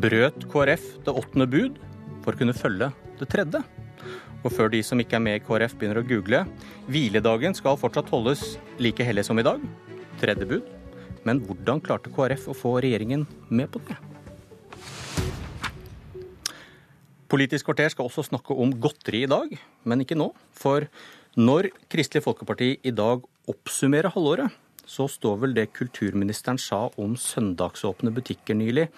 Brøt KrF det åttende bud for å kunne følge det tredje? Og før de som ikke er med i KrF begynner å google, hviledagen skal fortsatt holdes like hellig som i dag. Tredje bud. Men hvordan klarte KrF å få regjeringen med på det? Politisk kvarter skal også snakke om godteri i dag, men ikke nå. For når Kristelig Folkeparti i dag oppsummerer halvåret, så står vel det kulturministeren sa om søndagsåpne butikker nylig,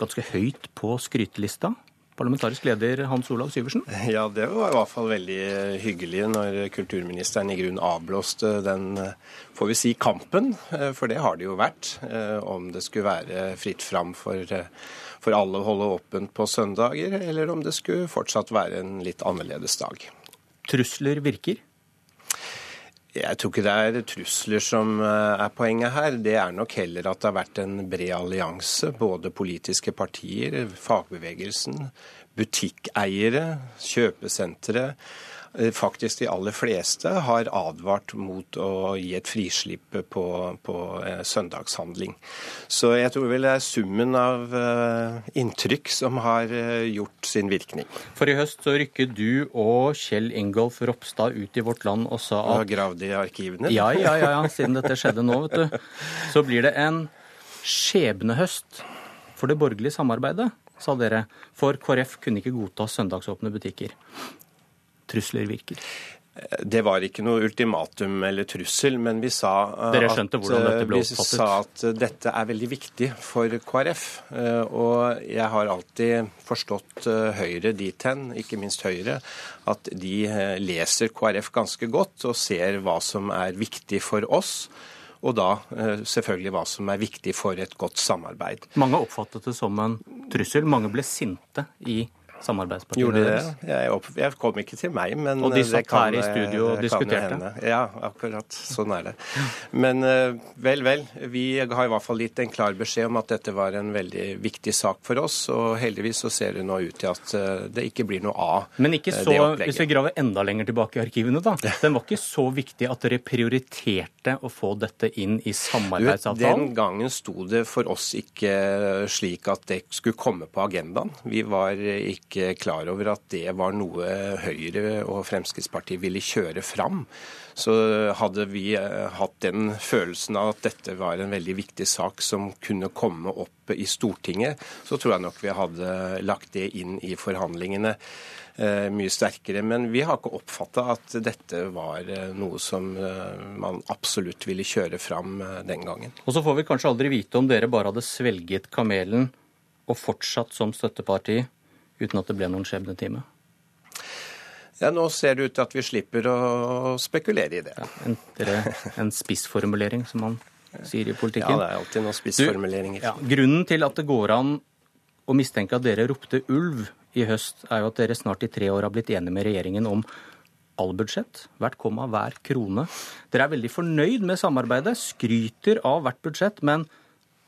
ganske høyt på skrytelista. Parlamentarisk leder Hans Olav Syversen? Ja, det var i hvert fall veldig hyggelig når kulturministeren i grunn avblåste den, får vi si, kampen. For det har det jo vært. Om det skulle være fritt fram for, for alle å holde åpent på søndager, eller om det skulle fortsatt være en litt annerledes dag. Trusler virker? Jeg tror ikke det er trusler som er poenget her. Det er nok heller at det har vært en bred allianse. Både politiske partier, fagbevegelsen, butikkeiere, kjøpesentre Eh, faktisk de aller fleste har advart mot å gi et frislipp på, på eh, søndagshandling. Så jeg tror vel det er summen av eh, inntrykk som har gjort sin virkning. For i høst så rykket du og Kjell Ingolf Ropstad ut i Vårt Land og sa at Og gravd i arkivene? Ja, ja, ja, ja, siden dette skjedde nå, vet du. Så blir det en skjebnehøst for det borgerlige samarbeidet, sa dere. For KrF kunne ikke godta søndagsåpne butikker trusler virker? Det var ikke noe ultimatum eller trussel, men vi sa, Dere at, dette ble vi sa at dette er veldig viktig for KrF. Og jeg har alltid forstått Høyre dit hen, ikke minst Høyre, at de leser KrF ganske godt og ser hva som er viktig for oss. Og da selvfølgelig hva som er viktig for et godt samarbeid. Mange oppfattet det som en trussel. Mange ble sinte i KrF samarbeidspartiene Gjorde det? Jeg, opp, jeg, kom ikke til meg, men Og de satt kan, her i studio og diskuterte? Ja, akkurat. Sånn er det. Men eh, vel, vel. Vi har i hvert fall gitt en klar beskjed om at dette var en veldig viktig sak for oss, og heldigvis så ser det nå ut til at eh, det ikke blir noe av Men ikke så, hvis vi graver enda lenger tilbake i arkivene, da. Den var ikke så viktig at dere prioriterte å få dette inn i samarbeidsavtalen? Den gangen sto det for oss ikke slik at det skulle komme på agendaen. Vi var ikke ikke klar over at det var noe Høyre og Fremskrittspartiet ville kjøre fram. Så hadde vi eh, hatt den følelsen av at dette var en veldig viktig sak som kunne komme opp i Stortinget, så tror jeg nok vi hadde lagt det inn i forhandlingene eh, mye sterkere. Men vi har ikke oppfatta at dette var eh, noe som man absolutt ville kjøre fram den gangen. Og så får vi kanskje aldri vite om dere bare hadde svelget kamelen og fortsatt som støtteparti uten at det ble noen skjebnetime? Ja, Nå ser det ut til at vi slipper å spekulere i det. Ja, en, en spissformulering, som man sier i politikken. Ja, det er alltid noen spissformuleringer. Ja, grunnen til at det går an å mistenke at dere ropte ulv i høst, er jo at dere snart i tre år har blitt enige med regjeringen om all budsjett, hvert komma, hver krone. Dere er veldig fornøyd med samarbeidet, skryter av hvert budsjett, men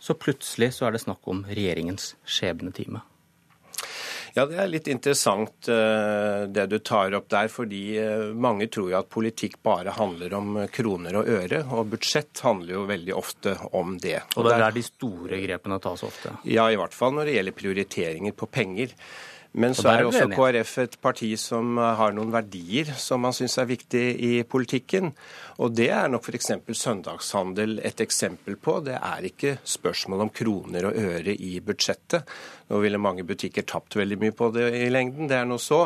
så plutselig så er det snakk om regjeringens skjebnetime. Ja, Det er litt interessant eh, det du tar opp der. fordi eh, mange tror jo at politikk bare handler om kroner og øre. Og budsjett handler jo veldig ofte om det. Og det er der de store grepene tas ofte? Ja, i hvert fall når det gjelder prioriteringer på penger. Men så er også KrF et parti som eh, har noen verdier som man syns er viktig i politikken. Og det er nok f.eks. søndagshandel et eksempel på. Det er ikke spørsmål om kroner og øre i budsjettet. Nå ville mange butikker tapt veldig mye på det i lengden, det er nå så.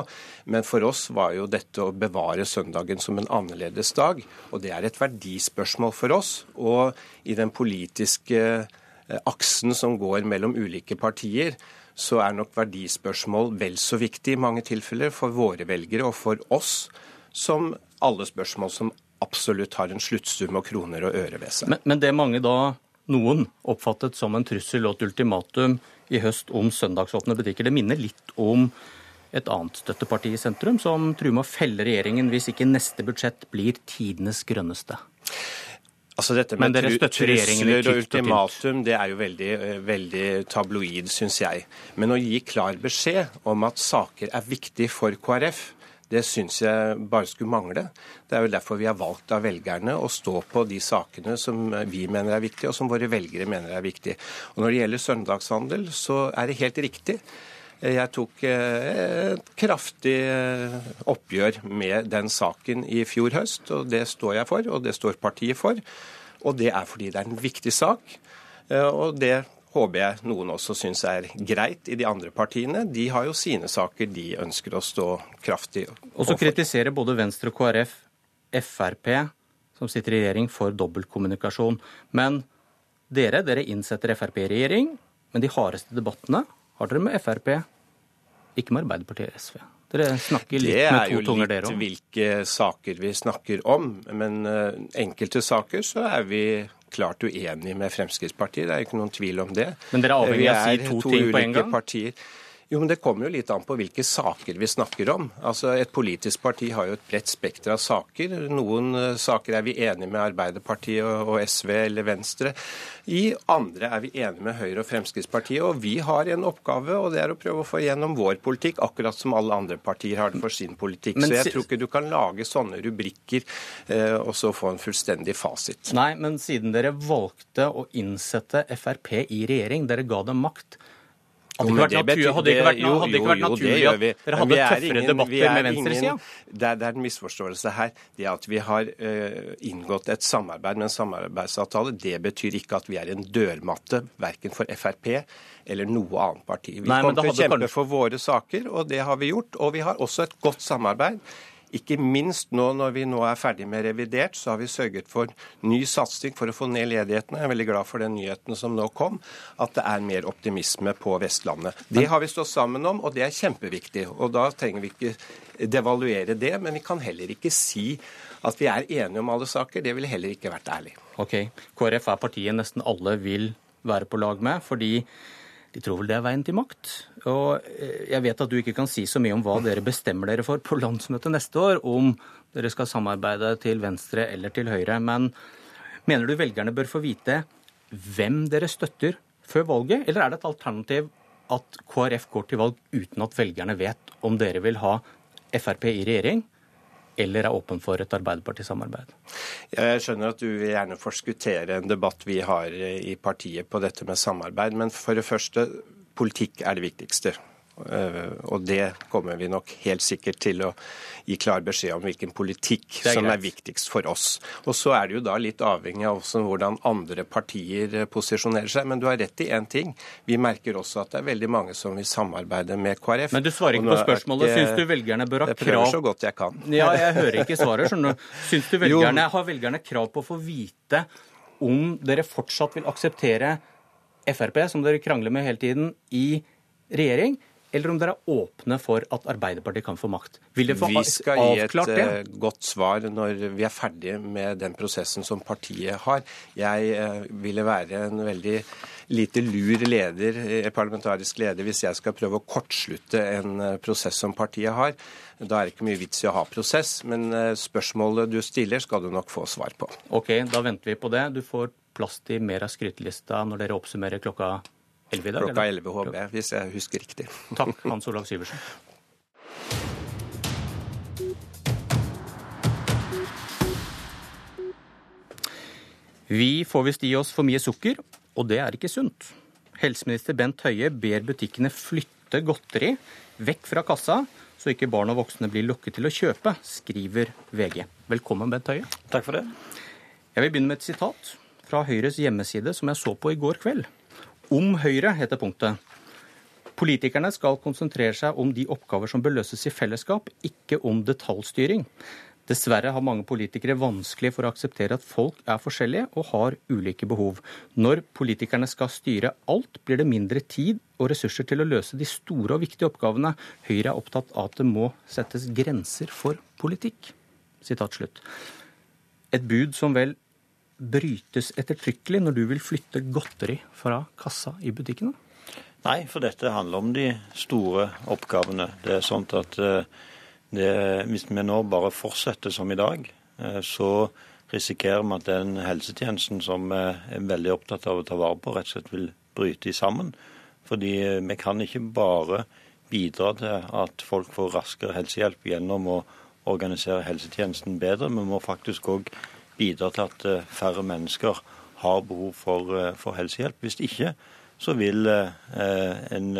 Men for oss var jo dette å bevare søndagen som en annerledes dag. Og det er et verdispørsmål for oss. Og i den politiske eh, aksen som går mellom ulike partier, så er nok verdispørsmål vel så viktig i mange tilfeller for våre velgere og for oss som alle spørsmål som absolutt har en sluttsum og kroner og øre ved seg. Men, men det mange da, noen, oppfattet som en trussel og et ultimatum i høst om søndagsåpne butikker, det minner litt om et annet støtteparti i sentrum som truer med å felle regjeringen hvis ikke neste budsjett blir tidenes grønneste. Altså dette med trusler og ultimatum, det er jo veldig, eh, veldig tabloid, syns jeg. Men å gi klar beskjed om at saker er viktig for KrF, Det syns jeg bare skulle mangle. Det er jo derfor vi har valgt av velgerne å stå på de sakene som vi mener er viktige, og som våre velgere mener er viktige. Og Når det gjelder søndagshandel, så er det helt riktig. Jeg tok eh, et kraftig eh, oppgjør med den saken i fjor høst, og det står jeg for, og det står partiet for. Og det er fordi det er en viktig sak. Eh, og det håper jeg noen også syns er greit i de andre partiene. De har jo sine saker de ønsker å stå kraftig Og så kritiserer både Venstre og KrF Frp, som sitter i regjering, for dobbeltkommunikasjon. Men dere, dere innsetter Frp i regjering, men de hardeste debattene har dere med Frp, ikke med Arbeiderpartiet og SV. Dere snakker litt med to tunger, dere òg. Det er jo litt hvilke saker vi snakker om. Men uh, enkelte saker så er vi klart uenige med Fremskrittspartiet. Det er ikke noen tvil om det. Men dere er avhengig av å si to, to ting på en gang? Partier. Jo, men Det kommer jo litt an på hvilke saker vi snakker om. Altså, Et politisk parti har jo et bredt spekter av saker. Noen uh, saker er vi enige med Arbeiderpartiet og, og, SV eller Venstre. I andre er vi enige med Høyre og Fremskrittspartiet. Og vi har en oppgave, og det er å prøve å få gjennom vår politikk, akkurat som alle andre partier har det for sin politikk. Men, så jeg tror ikke du kan lage sånne rubrikker eh, og så få en fullstendig fasit. Nei, men siden dere valgte å innsette Frp i regjering, dere ga dem makt. Hadde det ikke vært, natur, hadde ikke vært, hadde ikke vært naturlig at dere hadde tøffere ingen, debatter med venstresida? Det, det er en misforståelse her. Det at vi har uh, inngått et samarbeid med en samarbeidsavtale, det betyr ikke at vi er en dørmatte verken for Frp eller noe annet parti. Vi Nei, kommer til å kjempe kanskje... for våre saker, og det har vi gjort. Og vi har også et godt samarbeid ikke minst nå når vi nå er ferdig med revidert, så har vi sørget for ny satsing for å få ned ledigheten. Jeg er veldig glad for den nyheten som nå kom, at det er mer optimisme på Vestlandet. Det har vi stått sammen om, og det er kjempeviktig. Og da trenger vi ikke devaluere det, men vi kan heller ikke si at vi er enige om alle saker. Det ville heller ikke vært ærlig. Ok, KrF er partiet nesten alle vil være på lag med, fordi de tror vel det er veien til makt. Og eh, jeg vet at du ikke kan si så mye om hva dere bestemmer dere for på landsmøtet neste år, om dere skal samarbeide til venstre eller til høyre. Men mener du velgerne bør få vite hvem dere støtter før valget, eller er det et alternativ at KrF går til valg uten at velgerne vet om dere vil ha Frp i regjering, eller er åpen for et Arbeiderparti-samarbeid? Jeg skjønner at du vil gjerne forskuttere en debatt vi har i partiet på dette med samarbeid. Men for det første, politikk er det viktigste. Eh, og det kommer vi nok helt sikkert til å gi klar beskjed om hvilken politikk er som er viktigst for oss. Og så er det jo da litt avhengig av hvordan andre partier eh, posisjonerer seg. Men du har rett i én ting. Vi merker også at det er veldig mange som vil samarbeide med KrF. Men du svarer ikke på spørsmålet. Syns du velgerne bør ha krav Jeg prøver så godt jeg kan. Ja, jeg hører ikke svaret, skjønner du. Syns du velgerne har velgerne krav på å få vite om dere fortsatt vil akseptere Frp, som dere krangler med hele tiden, i regjering? Eller om dere er åpne for at Arbeiderpartiet kan få makt. Vil dere få avklart det? Vi skal gi et det? Eh, godt svar når vi er ferdige med den prosessen som partiet har. Jeg eh, ville være en veldig lite lur leder, eh, parlamentarisk leder hvis jeg skal prøve å kortslutte en prosess som partiet har. Da er det ikke mye vits i å ha prosess, men spørsmålet du stiller, skal du nok få svar på. Ok, da venter vi på det. Du får plass til mer av skrytelista når dere oppsummerer klokka 11 i dag? Klokka 11 HB, hvis jeg husker riktig. Takk, Hans Olav Syversen. Vi får visst i oss for mye sukker, og det er ikke sunt. Helseminister Bent Høie ber butikkene flytte godteri vekk fra kassa, så ikke barn og voksne blir lokket til å kjøpe, skriver VG. Velkommen, Bent Høie. Takk for det. Jeg vil begynne med et sitat fra Høyres hjemmeside som jeg så på i går kveld. Om Høyre, heter punktet. Politikerne skal konsentrere seg om de oppgaver som bør løses i fellesskap, ikke om detaljstyring. Dessverre har mange politikere vanskelig for å akseptere at folk er forskjellige og har ulike behov. Når politikerne skal styre alt, blir det mindre tid og ressurser til å løse de store og viktige oppgavene. Høyre er opptatt av at det må settes grenser for politikk. Et bud som vel brytes ettertrykkelig når du vil flytte godteri fra kassa i butikkene? Nei, for dette handler om de store oppgavene. Det er sånn at eh, det, hvis vi nå bare fortsetter som i dag, eh, så risikerer vi at den helsetjenesten som vi er veldig opptatt av å ta vare på, rett og slett vil bryte sammen. Fordi vi kan ikke bare bidra til at folk får raskere helsehjelp gjennom å organisere helsetjenesten bedre. Vi må faktisk òg bidra til at eh, færre mennesker har behov for, eh, for helsehjelp. Hvis ikke så vil en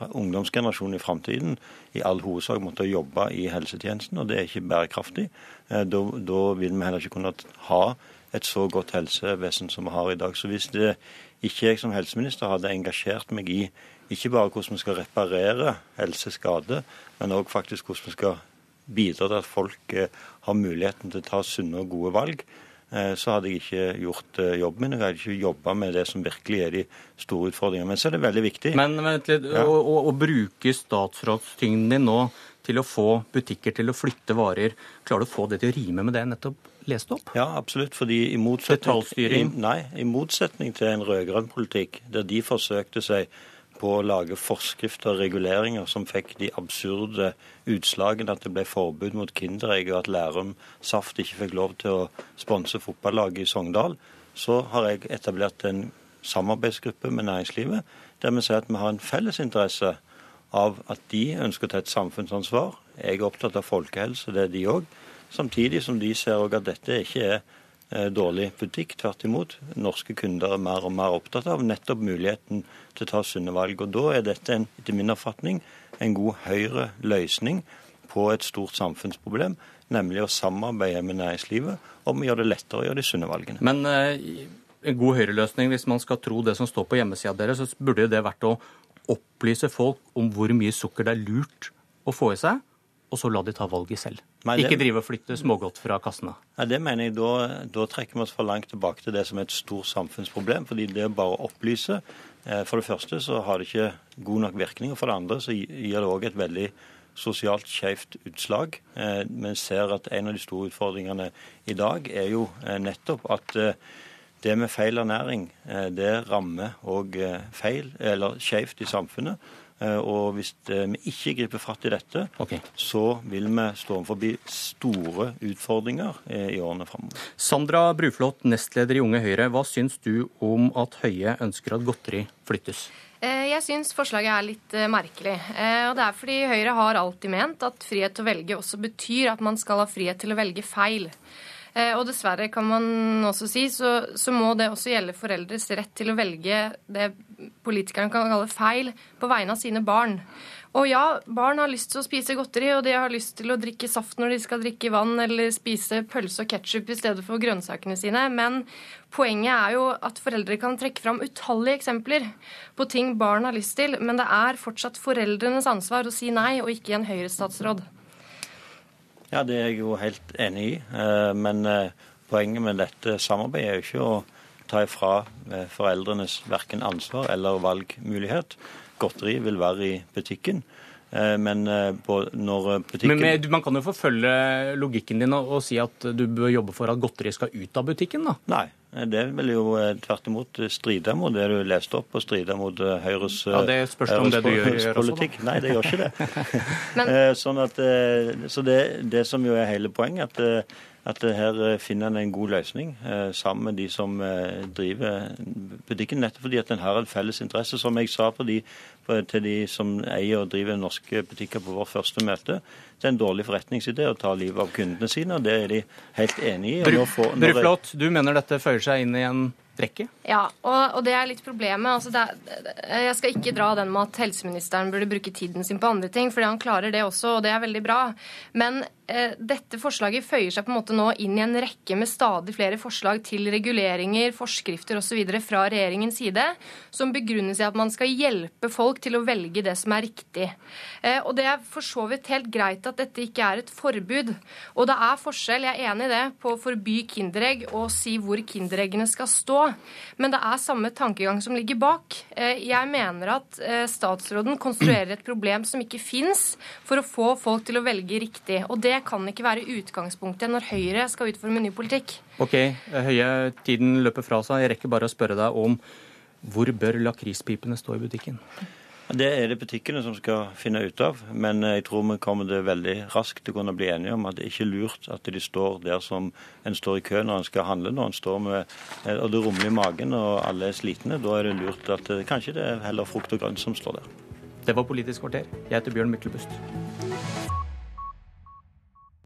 ungdomsgenerasjon i framtiden i all hovedsak måtte jobbe i helsetjenesten, og det er ikke bærekraftig. Da, da vil vi heller ikke kunne ha et så godt helsevesen som vi har i dag. Så hvis det ikke jeg som helseminister hadde engasjert meg i ikke bare hvordan vi skal reparere helseskade, men òg faktisk hvordan vi skal bidra til at folk eh, har muligheten til å ta sunne og gode valg, eh, så hadde jeg ikke gjort eh, jobben min. Jeg hadde ikke jobba med det som virkelig er de store utfordringene. Men så er det veldig viktig. Men vent litt, ja. å, å, å, bruke statsrådstyngden din nå til å få butikker til å flytte varer, klarer du å få det til å rime med det jeg nettopp leste opp? Ja, absolutt. fordi i motsetning, i, nei, i motsetning til en rød-grønn politikk, der de forsøkte seg på å lage forskrifter og reguleringer som fikk de absurde utslagene at det ble forbud mot Kinderegg, og at Lærum Saft ikke fikk lov til å sponse fotballaget i Sogndal, så har jeg etablert en samarbeidsgruppe med næringslivet der vi sier at vi har en felles interesse av at de ønsker å ta et samfunnsansvar. Jeg er opptatt av folkehelse, det er de òg. Samtidig som de ser òg at dette ikke er dårlig butikk. Tvert imot. Norske kunder er mer og mer opptatt av nettopp muligheten til å ta sunne valg. Og Da er dette, en, etter min oppfatning, en god Høyre-løsning på et stort samfunnsproblem, nemlig å samarbeide med næringslivet om å gjøre det lettere å gjøre de sunne valgene. Men eh, en god Høyre-løsning, hvis man skal tro det som står på hjemmesida deres, så burde det vært å opplyse folk om hvor mye sukker det er lurt å få i seg, og så la de ta valget selv. Nei, det... Ikke drive og flytte smågodt fra kassene. Nei, det mener jeg, da, da, trekker vi oss for langt tilbake til det som er et stort samfunnsproblem. fordi det er bare å opplyse eh, For det første så har det ikke god nok virkning, og for det andre så gir det òg et veldig sosialt skjevt utslag. Eh, vi ser at en av de store utfordringene i dag er jo eh, nettopp at det med feil ernæring, det rammer òg feil, eller skjevt i samfunnet. Eh, og hvis eh, vi ikke griper fatt i dette, okay. så vil vi stå overfor store utfordringer eh, i årene framover. Sandra Bruflot, nestleder i Unge Høyre. Hva syns du om at Høie ønsker at godteri flyttes? Jeg syns forslaget er litt merkelig. Og det er fordi Høyre har alltid ment at frihet til å velge også betyr at man skal ha frihet til å velge feil. Eh, og dessverre kan man også si, så, så, må det også gjelde foreldres rett til å velge det politikerne kan kalle feil på vegne av sine barn. Og ja, barn har lyst til å spise godteri, og de har lyst til å drikke saft når de skal drikke vann, eller spise pølse og ketsjup i stedet for grønnsakene sine. Men poenget er jo at foreldre kan trekke fram utallige eksempler på ting barn har lyst til, men det er fortsatt foreldrenes ansvar å si nei, og ikke en Høyre-statsråd. Ja, det er jeg jo helt enig i. Eh, men eh, poenget med dette samarbeidet er jo ikke å ta ifra eh, foreldrenes verken ansvar eller valgmulighet. Godteri vil være i butikken. Men når butikken Men Man kan jo forfølge logikken din og, og si at du bør jobbe for at godteri skal ut av butikken, da? Nei, det vil jo tvert imot stride mot det du leste opp, og stride mot Høyres, ja, det spørs om det du gjør, gjør politikk. Nei, det gjør ikke det. Men... sånn at, så det, det, som jo er hele poenget, at, at her finner en en god løsning sammen med de som driver butikken. Nettopp fordi at en har en felles interesse. Som jeg sa på de, til de som eier og driver norske butikker på vårt første møte, det er en dårlig forretningsidé å ta livet av kundene sine, og det er de helt enig i. Bruflot, du mener dette føyer seg inn i en rekke? Ja, og, og, det er litt problemet. Altså er, jeg skal ikke dra den med at helseministeren burde bruke tiden sin på andre ting, fordi han klarer det også, og det er veldig bra. Men eh, dette forslaget føyer seg på en måte nå inn i en rekke med stadig flere forslag til reguleringer, forskrifter osv. fra regjeringens side, som begrunnes i at man skal hjelpe folk til å velge det som er riktig. Eh, og det er for så vidt helt greit at dette ikke er et forbud. Og det er forskjell, jeg er enig i det, på å forby Kinderegg og si hvor Kindereggene skal stå. Men det er samme tankegang som ligger bak. Eh, jeg mener at eh, statsråden konstruerer et problem som ikke fins, for å få folk til å velge riktig. Og det kan ikke være utgangspunktet når Høyre skal utforme ny politikk. Ok, Høie, tiden løper fra seg. Jeg rekker bare å spørre deg om hvor bør lakrispipene stå i butikken? Det er det butikkene som skal finne ut av. Men jeg tror vi kommer det veldig raskt til å kunne bli enige om at det ikke er lurt at de står der som en står i kø når en skal handle. Når en står med og det rumler i magen og alle er slitne. Da er det lurt at kanskje det er heller frukt og grønt som står der. Det var Politisk kvarter. Jeg heter Bjørn Myklebust.